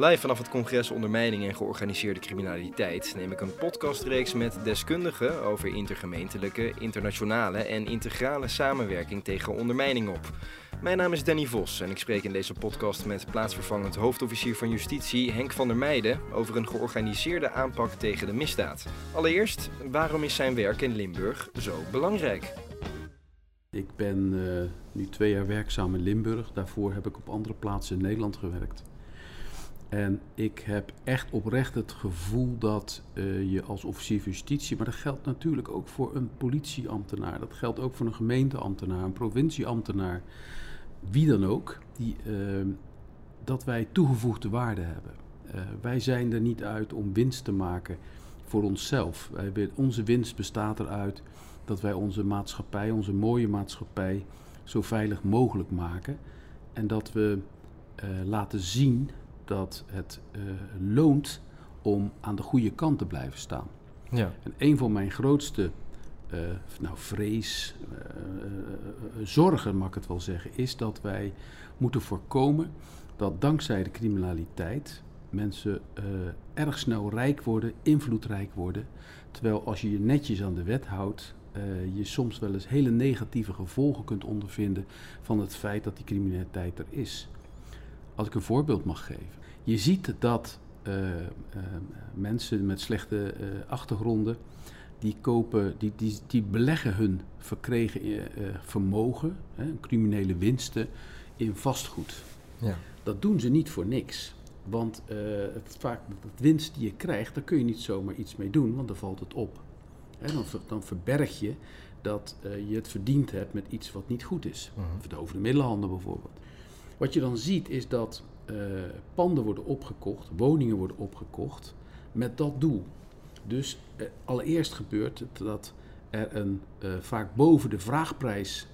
Live vanaf het congres Ondermijning en Georganiseerde Criminaliteit neem ik een podcastreeks met deskundigen over intergemeentelijke, internationale en integrale samenwerking tegen ondermijning op. Mijn naam is Danny Vos en ik spreek in deze podcast met plaatsvervangend hoofdofficier van Justitie Henk van der Meijden over een georganiseerde aanpak tegen de misdaad. Allereerst, waarom is zijn werk in Limburg zo belangrijk? Ik ben uh, nu twee jaar werkzaam in Limburg. Daarvoor heb ik op andere plaatsen in Nederland gewerkt. En ik heb echt oprecht het gevoel dat uh, je als officier van justitie, maar dat geldt natuurlijk ook voor een politieambtenaar, dat geldt ook voor een gemeenteambtenaar, een provincieambtenaar, wie dan ook, die, uh, dat wij toegevoegde waarde hebben. Uh, wij zijn er niet uit om winst te maken voor onszelf. Wij, onze winst bestaat eruit dat wij onze maatschappij, onze mooie maatschappij, zo veilig mogelijk maken. En dat we laten zien dat het uh, loont om aan de goede kant te blijven staan. Ja. En een van mijn grootste uh, nou, vrees, uh, zorgen mag ik het wel zeggen, is dat wij moeten voorkomen dat dankzij de criminaliteit mensen erg snel rijk worden, invloedrijk worden. Terwijl als je je netjes aan de wet houdt, je soms wel eens hele negatieve gevolgen kunt ondervinden van het feit dat die criminaliteit er is. Als ik een voorbeeld mag geven. Je ziet dat uh, uh, mensen met slechte uh, achtergronden, die, kopen, die, die, die beleggen hun verkregen vermogen, hè, criminele winsten, in vastgoed. Ja. Dat doen ze niet voor niks. Want het, vaak het winst die je krijgt, daar kun je niet zomaar iets mee doen, want dan valt het op. Hè, dan, dan verberg je dat je het verdiend hebt met iets wat niet goed is. -huh. Mhm. Verdovende middelenhandel bijvoorbeeld. Wat je dan ziet is dat uh, panden worden opgekocht, woningen worden opgekocht met dat doel. Dus uh, allereerst gebeurt het dat er een uh, vaak boven de vraagprijs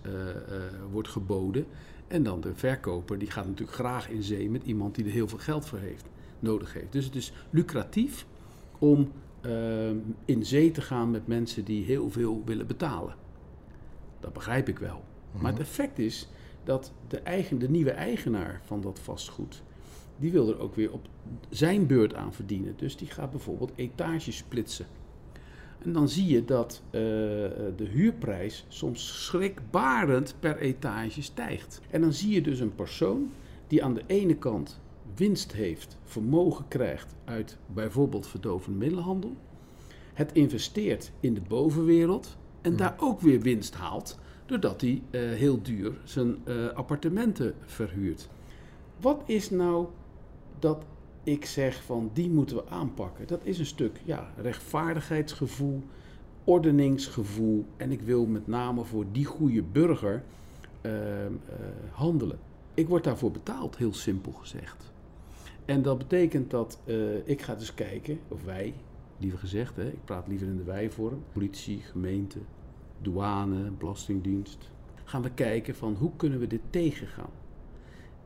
wordt geboden. En dan de verkoper die gaat natuurlijk graag in zee met iemand die er heel veel geld voor heeft, nodig heeft. Dus het is lucratief om in zee te gaan met mensen die heel veel willen betalen. Dat begrijp ik wel. Maar het mhm. effect is dat de, eigen, de nieuwe eigenaar van dat vastgoed, die wil er ook weer op zijn beurt aan verdienen. Dus die gaat bijvoorbeeld etages splitsen. En dan zie je dat uh, de huurprijs soms schrikbarend per etage stijgt. En dan zie je dus een persoon die aan de ene kant winst heeft, vermogen krijgt uit bijvoorbeeld verdovende middelenhandel, het investeert in de bovenwereld en daar ook weer winst haalt doordat hij uh, heel duur zijn uh, appartementen verhuurt. Wat is nou dat ik zeg van die moeten we aanpakken? Dat is een stuk ja, rechtvaardigheidsgevoel, ordeningsgevoel en ik wil met name voor die goede burger uh, handelen. Ik word daarvoor betaald, heel simpel gezegd. En dat betekent dat ik ga dus kijken, of wij, liever gezegd, hè, ik praat liever in de wij-vorm, politie, gemeente, douane, belastingdienst, gaan we kijken van hoe kunnen we dit tegengaan.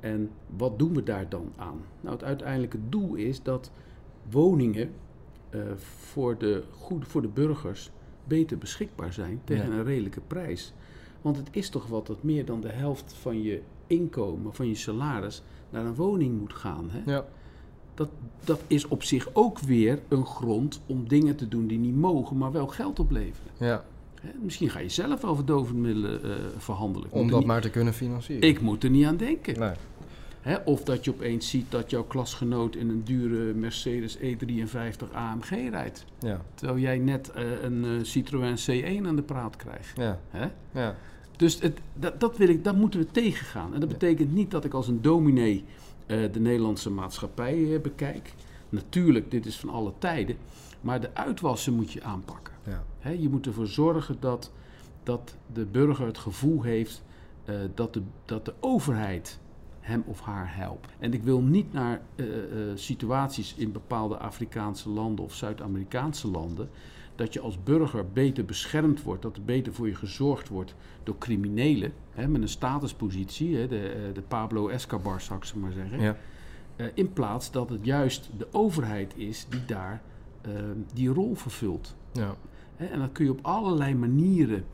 En wat doen we daar dan aan? Nou, het uiteindelijke doel is dat woningen uh, voor, de goed, voor de burgers beter beschikbaar zijn tegen een redelijke prijs. Want het is toch wat dat meer dan de helft van je inkomen, van je salaris, naar een woning moet gaan. Hè? Ja. Dat, dat is op zich ook weer een grond om dingen te doen die niet mogen, maar wel geld opleveren. Ja. Misschien ga je zelf over dovende uh, verhandelen. Om dat maar te kunnen financieren. Ik moet er niet aan denken. Nee. Hè, of dat je opeens ziet dat jouw klasgenoot in een dure Mercedes E53 AMG rijdt. Ja. Terwijl jij net uh, een uh, Citroën C1 aan de praat krijgt. Ja. Hè? Ja. Dus het, dat, dat, wil ik, dat moeten we tegengaan. En dat betekent niet dat ik als een dominee de Nederlandse maatschappij bekijk. Natuurlijk, dit is van alle tijden. Maar de uitwassen moet je aanpakken. Ja. je moet ervoor zorgen dat, dat de burger het gevoel heeft uh, dat, de, dat de overheid hem of haar helpt. En ik wil niet naar uh, uh, situaties in bepaalde Afrikaanse landen of Zuid-Amerikaanse landen. Dat je als burger beter beschermd wordt, dat er beter voor je gezorgd wordt door criminelen. Hè, met een statuspositie, hè, de, de Pablo Escobar zou ik ze maar zeggen. Ja. in plaats dat het juist de overheid is die daar die rol vervult. Ja. En dat kun je op allerlei manieren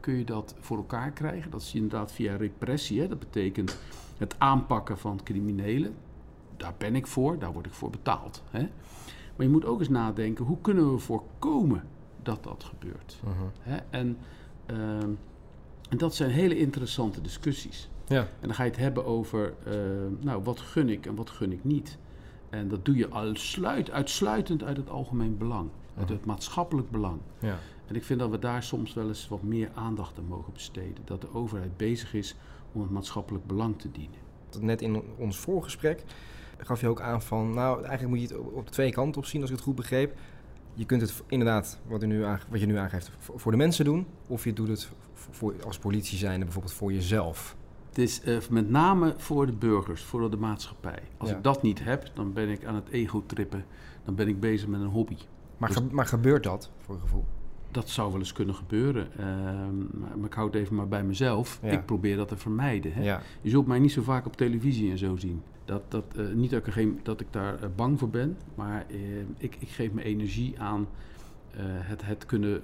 kun je dat voor elkaar krijgen. Dat is inderdaad via repressie. Hè. Dat betekent het aanpakken van criminelen. daar ben ik voor, daar word ik voor betaald. Hè? Maar je moet ook eens nadenken, hoe kunnen we voorkomen dat dat gebeurt? Mhm. Hè? En, ehm, en dat zijn hele interessante discussies. Ja. En dan ga je het hebben over, eh, nou, wat gun ik en wat gun ik niet. En dat doe je uitsluit, uitsluitend uit het algemeen belang, uit het maatschappelijk belang. ja. En ik vind dat we daar soms wel eens wat meer aandacht aan mogen besteden. Dat de overheid bezig is om het maatschappelijk belang te dienen. Net in ons voorgesprek gaf je ook aan van, nou, eigenlijk moet je het op twee kanten op zien, als ik het goed begreep. Je kunt het inderdaad, wat, u nu wat je nu aangeeft, voor voor de mensen doen. Of je doet het voor, als politie zijnde bijvoorbeeld voor jezelf. Het is eh, met name voor de burgers, voor de maatschappij. Als Ja. ik dat niet heb, dan ben ik aan het ego-trippen. Dan ben ik bezig met een hobby. Maar, Dus- ge- maar gebeurt dat, voor je gevoel? Dat zou wel eens kunnen gebeuren. ehm, maar, ik hou het even maar bij mezelf. Ja. Ik probeer dat te vermijden. Hè? Ja. Je zult mij niet zo vaak op televisie en zo zien. Dat, dat, eh, niet dat ik, er geen, dat ik daar eh, bang voor ben, maar ik, ik geef mijn energie aan het, het kunnen,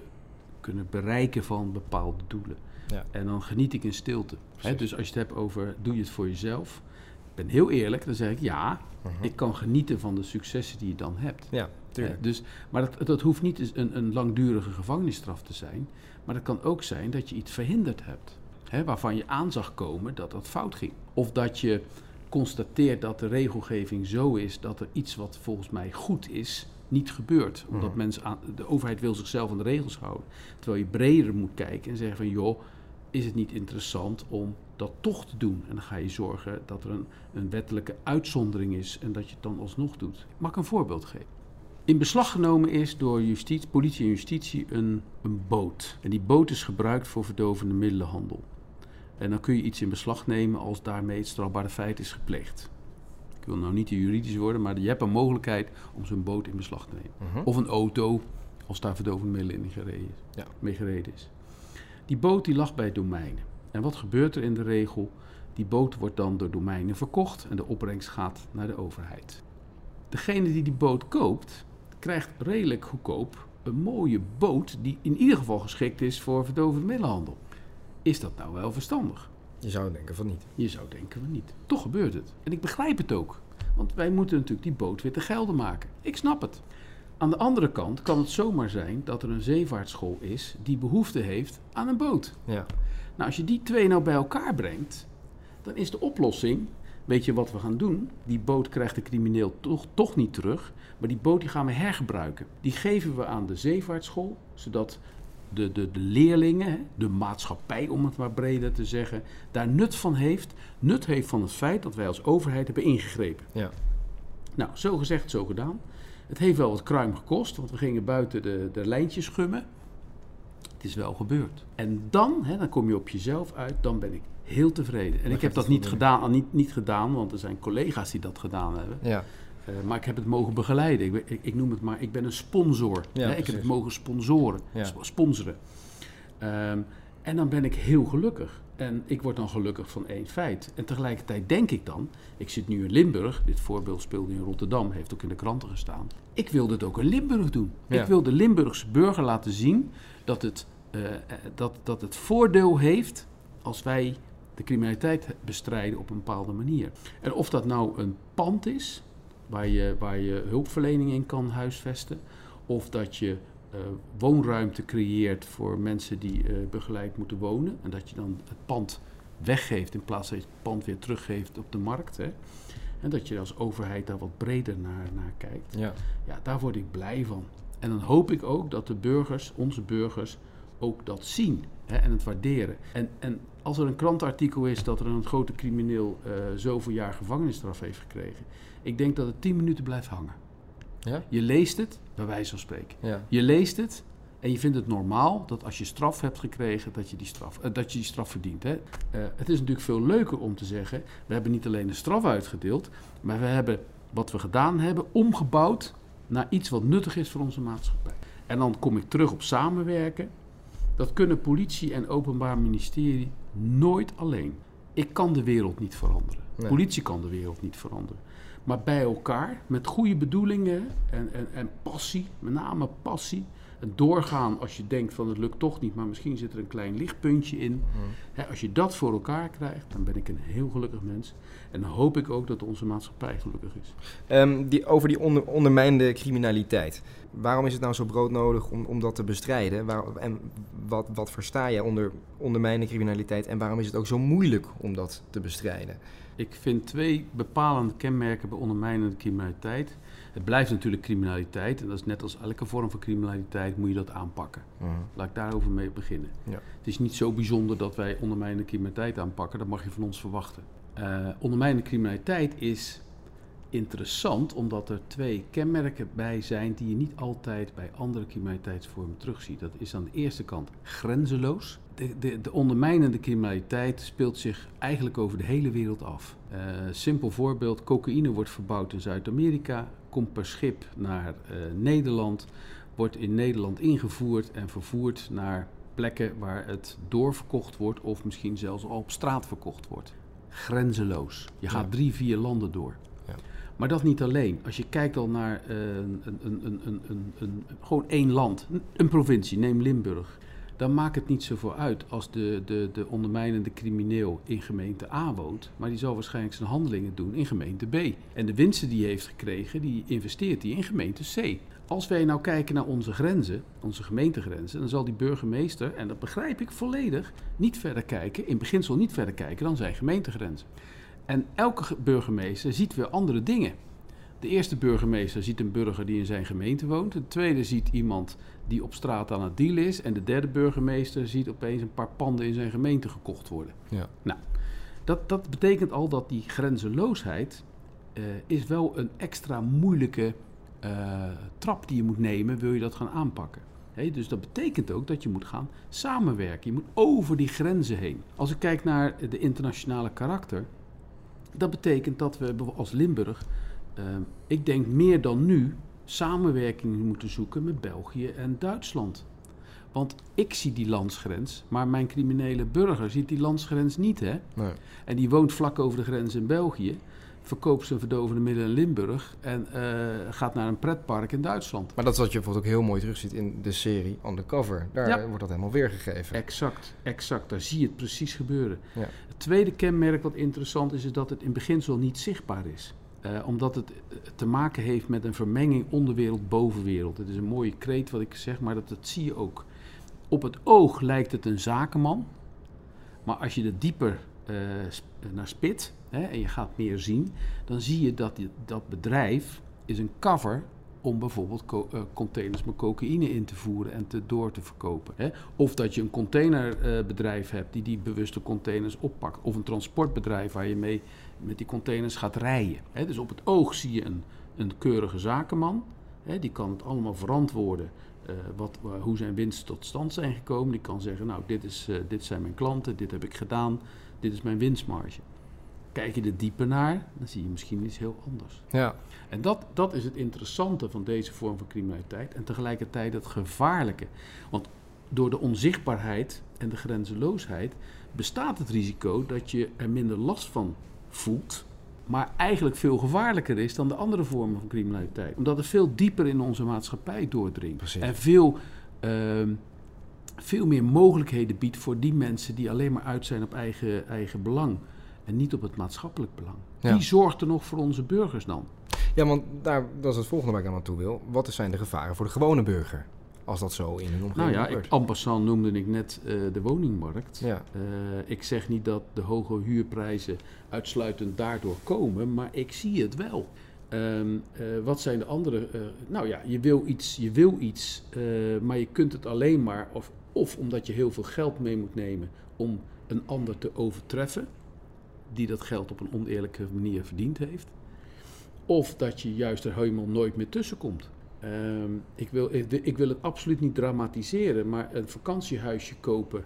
kunnen bereiken van bepaalde doelen. Ja. En dan geniet ik in stilte. Hè? Dus als je het hebt over doe je het voor jezelf. Ik ben heel eerlijk, dan zeg ik ja, Mhm. ik kan genieten van de successen die je dan hebt. Ja, tuurlijk. Hè, Dus, maar dat, dat hoeft niet eens een, een langdurige gevangenisstraf te zijn. Maar het kan ook zijn dat je iets verhinderd hebt. Hè, waarvan je aan zag komen dat dat fout ging. Of dat je constateert dat de regelgeving zo is dat er iets wat volgens mij goed is, niet gebeurt. Omdat Mhm. mensen aan, de overheid wil zichzelf aan de regels houden. Terwijl je breder moet kijken en zeggen van joh, is het niet interessant om dat toch te doen? En dan ga je zorgen dat er een, een wettelijke uitzondering is en dat je het dan alsnog doet. Mag ik een voorbeeld geven? In beslag genomen is door justitie, politie en justitie een, een boot. En die boot is gebruikt voor verdovende middelenhandel. En dan kun je iets in beslag nemen als daarmee het strafbare feit is gepleegd. Ik wil nou niet te juridisch worden, maar je hebt een mogelijkheid om zo'n boot in beslag te nemen. Mhm. Of een auto, als daar verdovende middelen in gereden Ja. mee gereden is. Die boot die lag bij domeinen. En wat gebeurt er in de regel? Die boot wordt dan door domeinen verkocht en de opbrengst gaat naar de overheid. Degene die die boot koopt, krijgt redelijk goedkoop een mooie boot die in ieder geval geschikt is voor verdovende middelenhandel. Is dat nou wel verstandig? Je zou denken van niet. Je zou denken van niet. Toch gebeurt het. En ik begrijp het ook. Want wij moeten natuurlijk die boot weer te gelden maken. Ik snap het. Aan de andere kant kan het zomaar zijn dat er een zeevaartschool is die behoefte heeft aan een boot. Ja. Nou, als je die twee nou bij elkaar brengt, dan is de oplossing, weet je wat we gaan doen? Die boot krijgt de crimineel toch, toch niet terug, maar die boot die gaan we hergebruiken. Die geven we aan de zeevaartschool, zodat de, de, de leerlingen, de maatschappij om het maar breder te zeggen, daar nut van heeft. Nut heeft van het feit dat wij als overheid hebben ingegrepen. Ja. Nou, zo gezegd, zo gedaan. Het heeft wel wat kruim gekost, want we gingen buiten de, de lijntjes schummen. Het is wel gebeurd. En dan, hè, dan kom je op jezelf uit, dan ben ik heel tevreden. En ik heb dat niet gedaan, niet, niet gedaan, want er zijn collega's die dat gedaan hebben. Ja. Eh, maar ik heb het mogen begeleiden. Ik, ben- ik, ik noem het maar, ik ben een sponsor. Ja, hè? Ik heb het mogen sponsoren, Ja. sp- sponsoren. Ehm, en dan ben ik heel gelukkig. En ik word dan gelukkig van één feit. En tegelijkertijd denk ik dan, ik zit nu in Limburg, dit voorbeeld speelde in Rotterdam, heeft ook in de kranten gestaan. Ik wil dit ook in Limburg doen. Ja. Ik wil de Limburgse burger laten zien dat het, eh, dat, dat het voordeel heeft als wij de criminaliteit bestrijden op een bepaalde manier. En of dat nou een pand is, waar je, waar je hulpverlening in kan huisvesten, of dat je eh, woonruimte creëert voor mensen die eh, begeleid moeten wonen, en dat je dan het pand weggeeft in plaats dat je het pand weer teruggeeft op de markt. Hè? En dat je als overheid daar wat breder naar, naar kijkt. Ja. Ja, daar word ik blij van. En dan hoop ik ook dat de burgers, onze burgers, ook dat zien hè, en het waarderen. En, en als er een krantenartikel is dat er een grote crimineel eh, zoveel jaar gevangenisstraf heeft gekregen, ik denk dat het 10 minuten blijft hangen. Ja? Je leest het, bij wijze van spreken. Ja. Je leest het en je vindt het normaal dat als je straf hebt gekregen, dat je die straf, eh, dat je die straf verdient. Hè? Eh, het is natuurlijk veel leuker om te zeggen, we hebben niet alleen een straf uitgedeeld, maar we hebben wat we gedaan hebben omgebouwd naar iets wat nuttig is voor onze maatschappij. En dan kom ik terug op samenwerken. Dat kunnen politie en openbaar ministerie nooit alleen. Ik kan de wereld niet veranderen. Nee. Politie kan de wereld niet veranderen. Maar bij elkaar, met goede bedoelingen en, en, en passie, met name passie. En doorgaan als je denkt van het lukt toch niet, maar misschien zit er een klein lichtpuntje in. Hè, als je dat voor elkaar krijgt, dan ben ik een heel gelukkig mens. En dan hoop ik ook dat onze maatschappij gelukkig is. Um, die, over die onder, ondermijnde criminaliteit. Waarom is het nou zo broodnodig om, om dat te bestrijden? Waar, en wat, wat versta je onder ondermijnde criminaliteit? En waarom is het ook zo moeilijk om dat te bestrijden? Ik vind twee bepalende kenmerken bij ondermijnende criminaliteit. Het blijft natuurlijk criminaliteit. En dat is net als elke vorm van criminaliteit moet je dat aanpakken. Mhm. Laat ik daarover mee beginnen. Ja. Het is niet zo bijzonder dat wij ondermijnende criminaliteit aanpakken. Dat mag je van ons verwachten. Uh, ondermijnende criminaliteit is interessant omdat er twee kenmerken bij zijn die je niet altijd bij andere criminaliteitsvormen terugziet. Dat is aan de eerste kant grenzeloos. De, de, de ondermijnende criminaliteit speelt zich eigenlijk over de hele wereld af. Uh, simpel voorbeeld: cocaïne wordt verbouwd in Zuid-Amerika, komt per schip naar uh, Nederland, wordt in Nederland ingevoerd en vervoerd naar plekken waar het doorverkocht wordt of misschien zelfs al op straat verkocht wordt. Grenzeloos. Je gaat drie, vier landen door. Maar dat niet alleen. Als je kijkt al naar een, een, een, een, gewoon één land, een provincie, neem Limburg. Dan maakt het niet zoveel uit als de, de, de ondermijnende crimineel in gemeente A woont. Maar die zal waarschijnlijk zijn handelingen doen in gemeente B. En de winsten die hij heeft gekregen, die investeert hij in gemeente C. Als wij nou kijken naar onze grenzen, onze gemeentegrenzen, dan zal die burgemeester, en dat begrijp ik volledig, niet verder kijken, in beginsel niet verder kijken dan zijn gemeentegrenzen. En elke burgemeester ziet weer andere dingen. De eerste burgemeester ziet een burger die in zijn gemeente woont. De tweede ziet iemand die op straat aan het dealen is. En de derde burgemeester ziet opeens een paar panden in zijn gemeente gekocht worden. Ja. Nou, dat, dat betekent al dat die grenzeloosheid uh, is wel een extra moeilijke uh, trap die je moet nemen, wil je dat gaan aanpakken. He, dus dat betekent ook dat je moet gaan samenwerken. Je moet over die grenzen heen. Als ik kijk naar de internationale karakter, dat betekent dat we als Limburg, uh, ik denk meer dan nu, samenwerking moeten zoeken met België en Duitsland. Want ik zie die landsgrens, maar mijn criminele burger ziet die landsgrens niet. Hè? Nee. En die woont vlak over de grens in België verkoopt zijn verdovende middelen in Limburg en uh, gaat naar een pretpark in Duitsland. Maar dat is wat je bijvoorbeeld ook heel mooi terugziet in de serie Undercover. Daar wordt dat helemaal weergegeven. Exact, exact. Daar zie je het precies gebeuren. Ja. Het tweede kenmerk wat interessant is, is dat het in beginsel niet zichtbaar is. Uh, omdat het eh, te maken heeft met een vermenging onderwereld-bovenwereld. Het is een mooie kreet wat ik zeg, maar dat, dat zie je ook. Op het oog lijkt het een zakenman, maar als je er dieper uh, naar spit, hè, en je gaat meer zien, dan zie je dat dat bedrijf is een cover om bijvoorbeeld uh, containers met cocaïne in te voeren en te, door te verkopen. Hè. Of dat je een containerbedrijf uh, hebt die die bewuste containers oppakt. Of een transportbedrijf waar je mee met die containers gaat rijden. Hè. Dus op het oog zie je een, een keurige zakenman. Hè, die kan het allemaal verantwoorden uh, wat, hoe zijn winsten tot stand zijn gekomen. Die kan zeggen, nou dit, is, dit zijn mijn klanten, dit heb ik gedaan, dit is mijn winstmarge. Kijk je er dieper naar, dan zie je misschien iets heel anders. Ja. En dat, dat is het interessante van deze vorm van criminaliteit en tegelijkertijd het gevaarlijke. Want door de onzichtbaarheid en de grenzeloosheid bestaat het risico dat je er minder last van voelt, maar eigenlijk veel gevaarlijker is dan de andere vormen van criminaliteit. Omdat het veel dieper in onze maatschappij doordringt. Precies. En veel, uh, veel meer mogelijkheden biedt voor die mensen die alleen maar uit zijn op eigen, eigen belang en niet op het maatschappelijk belang. Wie zorgt er nog voor onze burgers dan? Ja, want daar, dat is het volgende waar ik aan naartoe wil. Wat zijn de gevaren voor de gewone burger? Als dat zo in hun omgeving Nou ja, ik, en passant noemde ik net uh, de woningmarkt. Ja. Uh, ik zeg niet dat de hoge huurprijzen uitsluitend daardoor komen, maar ik zie het wel. Um, uh, wat zijn de andere? nou ja, je wil iets, je wil iets maar je kunt het alleen maar, of, of omdat je heel veel geld mee moet nemen om een ander te overtreffen die dat geld op een oneerlijke manier verdiend heeft. Of dat je juist er helemaal nooit meer tussenkomt. Um, ik, wil, ik, wil het absoluut niet dramatiseren, maar een vakantiehuisje kopen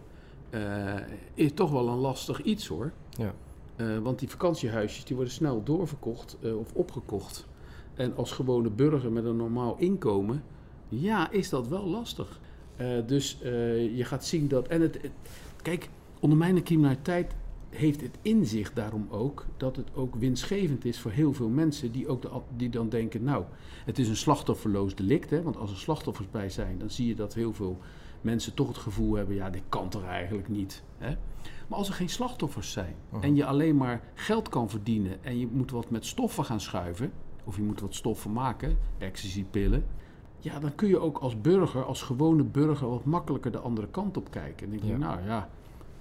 uh, is toch wel een lastig iets hoor. Ja. Uh, want die vakantiehuisjes die worden snel doorverkocht uh, of opgekocht. En als gewone burger met een normaal inkomen, ja, is dat wel lastig. dus je gaat zien dat. En het, het kijk, ondermijnende criminaliteit heeft het inzicht daarom ook dat het ook winstgevend is voor heel veel mensen die, ook de, die dan denken, nou, het is een slachtofferloos delict. Hè, want als er slachtoffers bij zijn, dan zie je dat heel veel mensen toch het gevoel hebben, ja, dit kan toch eigenlijk niet. Hè? Maar als er geen slachtoffers zijn en je alleen maar geld kan verdienen en je moet wat met stoffen gaan schuiven, of je moet wat stoffen maken, ecstasy-pillen, ja, dan kun je ook als burger, als gewone burger, wat makkelijker de andere kant op kijken. En denk je, Ja. nou ja,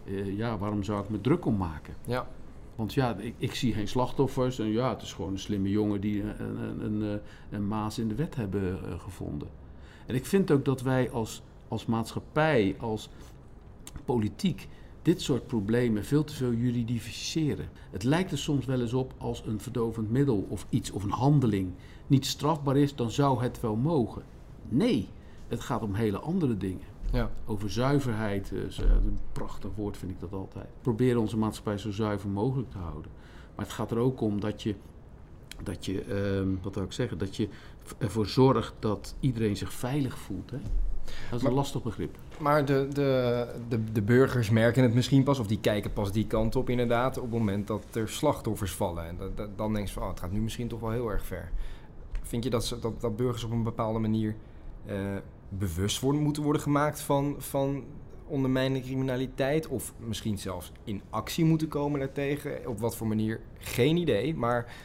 eh, ja, waarom zou ik me druk om maken? Ja. Want ja, ik, ik zie geen slachtoffers. En ja, het is gewoon een slimme jongen die een, een, een, een, een maas in de wet hebben eh, gevonden. En ik vind ook dat wij als, als maatschappij, als politiek, dit soort problemen veel te veel juridificeren. Het lijkt er soms wel eens op als een verdovend middel of iets of een handeling niet strafbaar is, dan zou het wel mogen. Nee, het gaat om hele andere dingen Ja. over zuiverheid. eh, is, een prachtig woord vind ik dat altijd. Proberen onze maatschappij zo zuiver mogelijk te houden. Maar het gaat er ook om dat je, dat je ehm, wat wil ik zeggen, dat je ervoor zorgt dat iedereen zich veilig voelt. Hè? Dat is Maar- een lastig begrip. Maar de, de, de, de burgers merken het misschien pas, of die kijken pas die kant op inderdaad, op het moment dat er slachtoffers vallen. En dat, dat- dan denk je van, oh, het gaat nu misschien toch wel heel erg ver. Vind je dat, ze, dat, dat burgers op een bepaalde manier eh, bewust worden, moeten worden gemaakt van, van ondermijnende criminaliteit? Of misschien zelfs in actie moeten komen daartegen? Op wat voor manier? Geen idee, maar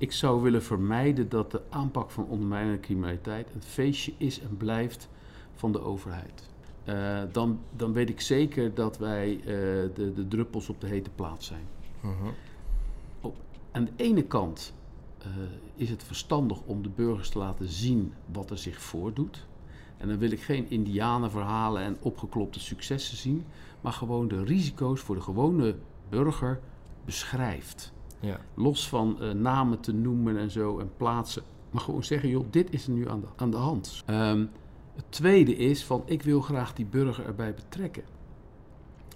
Ik zou willen vermijden dat de aanpak van ondermijnende criminaliteit een feestje is en blijft van de overheid. Eh, dan, dan weet ik zeker dat wij eh, de, de druppels op de hete plaat zijn. Aan de ene kant eh, is het verstandig om de burgers te laten zien wat er zich voordoet. En dan wil ik geen indianenverhalen en opgeklopte successen zien, maar gewoon de risico's voor de gewone burger beschrijft. ja. Los van eh, namen te noemen en zo en plaatsen. Maar gewoon zeggen, joh, dit is er nu aan de, aan de hand. Ehm, het tweede is van, ik wil graag die burger erbij betrekken.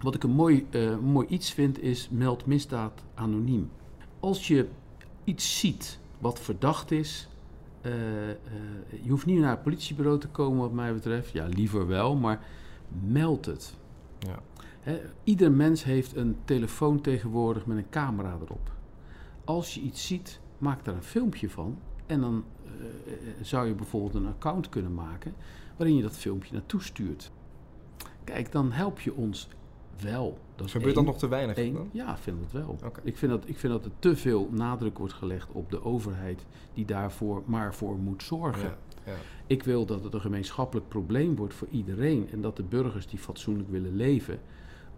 Wat ik een mooi, eh, mooi iets vind, is meld misdaad anoniem. Als je iets ziet wat verdacht is, eh, eh, je hoeft niet naar het politiebureau te komen wat mij betreft. Ja, liever wel, maar meld het. Ja. Ieder mens heeft een telefoon tegenwoordig met een camera erop. Als je iets ziet, maak daar een filmpje van. En dan eh, zou je bijvoorbeeld een account kunnen maken waarin je dat filmpje naartoe stuurt. Kijk, dan help je ons wel. Dat Gebeurt één. dat nog te weinig? Dan? ja, ik vind het wel. Ik, vind dat, ik vind dat er te veel nadruk wordt gelegd op de overheid die daarvoor maar voor moet zorgen. Ja, ja. Ik wil dat het een gemeenschappelijk probleem wordt voor iedereen. En dat de burgers die fatsoenlijk willen leven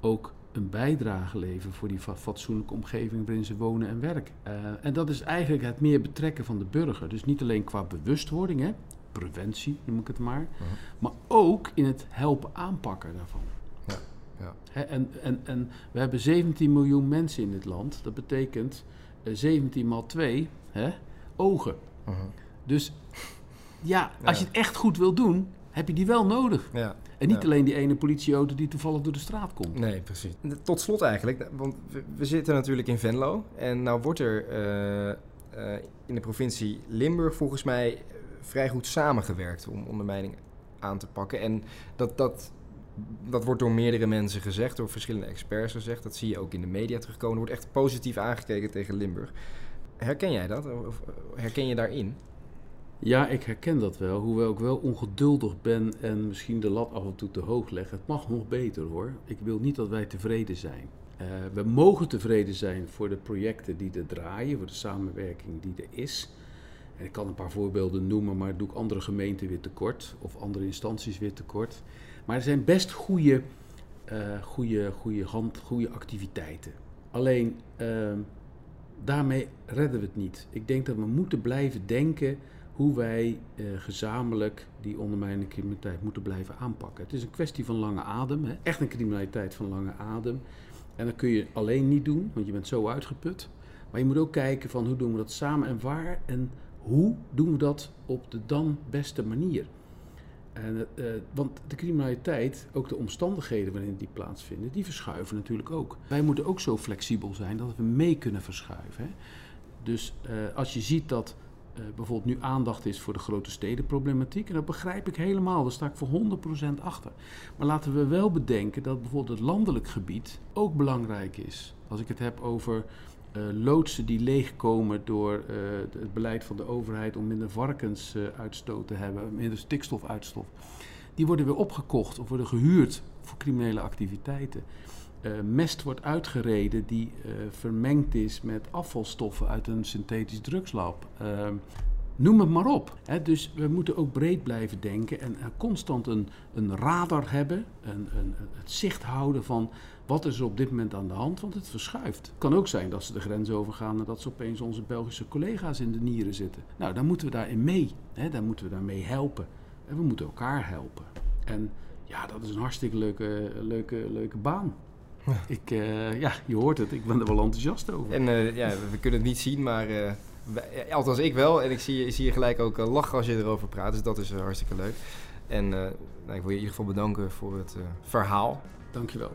ook een bijdrage leveren voor die fa- fatsoenlijke omgeving waarin ze wonen en werken. Eh, en dat is eigenlijk het meer betrekken van de burger. Dus niet alleen qua bewustwording, hè, preventie noem ik het maar, maar ook in het helpen aanpakken daarvan. Ja, en, en, en we hebben 17 miljoen mensen in dit land. Dat betekent eh, 17 maal 2 hè, ogen. Mhm. Dus ja, als Ja. je het echt goed wil doen, heb je die wel nodig. ja. En niet Ja. alleen die ene politieauto die toevallig door de straat komt. Nee, precies. Tot slot eigenlijk, want we, we zitten natuurlijk in Venlo. En nou wordt er eh, eh, in de provincie Limburg volgens mij vrij goed samengewerkt om ondermijning aan te pakken. En dat, dat, dat wordt door meerdere mensen gezegd, door verschillende experts gezegd. Dat zie je ook in de media terugkomen. Er wordt echt positief aangekeken tegen Limburg. Herken jij dat? Of herken je daarin? Ja, ik herken dat wel. Hoewel ik wel ongeduldig ben en misschien de lat af en toe te hoog leg. Het mag nog beter hoor. Ik wil niet dat wij tevreden zijn. Eh, we mogen tevreden zijn voor de projecten die er draaien, voor de samenwerking die er is. En ik kan een paar voorbeelden noemen, maar doe ik andere gemeenten weer tekort of andere instanties weer tekort. Maar er zijn best goede, eh, goede, goede, hand, goede activiteiten. Alleen ehm, daarmee redden we het niet. Ik denk dat we moeten blijven denken hoe wij eh, gezamenlijk die ondermijnende criminaliteit moeten blijven aanpakken. Het is een kwestie van lange adem, hè? echt een criminaliteit van lange adem. En dat kun je alleen niet doen, want je bent zo uitgeput. Maar je moet ook kijken van hoe doen we dat samen en waar en hoe doen we dat op de dan beste manier. En, eh, want de criminaliteit, ook de omstandigheden waarin die plaatsvinden, die verschuiven natuurlijk ook. Wij moeten ook zo flexibel zijn dat we mee kunnen verschuiven. Hè? Dus eh, als je ziet dat eh, bijvoorbeeld nu aandacht is voor de grote stedenproblematiek, en dat begrijp ik helemaal, daar sta ik voor 100% achter. Maar laten we wel bedenken dat bijvoorbeeld het landelijk gebied ook belangrijk is. Als ik het heb over loodsen die leegkomen door eh, het beleid van de overheid om minder varkensuitstoot te hebben, minder stikstofuitstof. die worden weer opgekocht of worden gehuurd voor criminele activiteiten. Mest wordt uitgereden die vermengd is met afvalstoffen uit een synthetisch drugslab. Uh, noem het maar op. Hè. Dus we moeten ook breed blijven denken en constant een, een radar hebben, een, een, het zicht houden van wat is er op dit moment aan de hand, want het verschuift. Het kan ook zijn dat ze de grens overgaan en dat ze opeens onze Belgische collega's in de nieren zitten. Nou, dan moeten we daarin mee. Hè. Dan moeten we daarmee helpen. En we moeten elkaar helpen. En ja, dat is een hartstikke leuke, leuke, leuke baan. Ik, uh, ja, je hoort het, ik ben er wel enthousiast over. En uh, ja, we kunnen het niet zien, maar uh, althans ik wel. En ik zie, zie je gelijk ook lachen als je erover praat, dus dat is hartstikke leuk. En nou, ik wil je in ieder geval bedanken voor het verhaal. Dankjewel.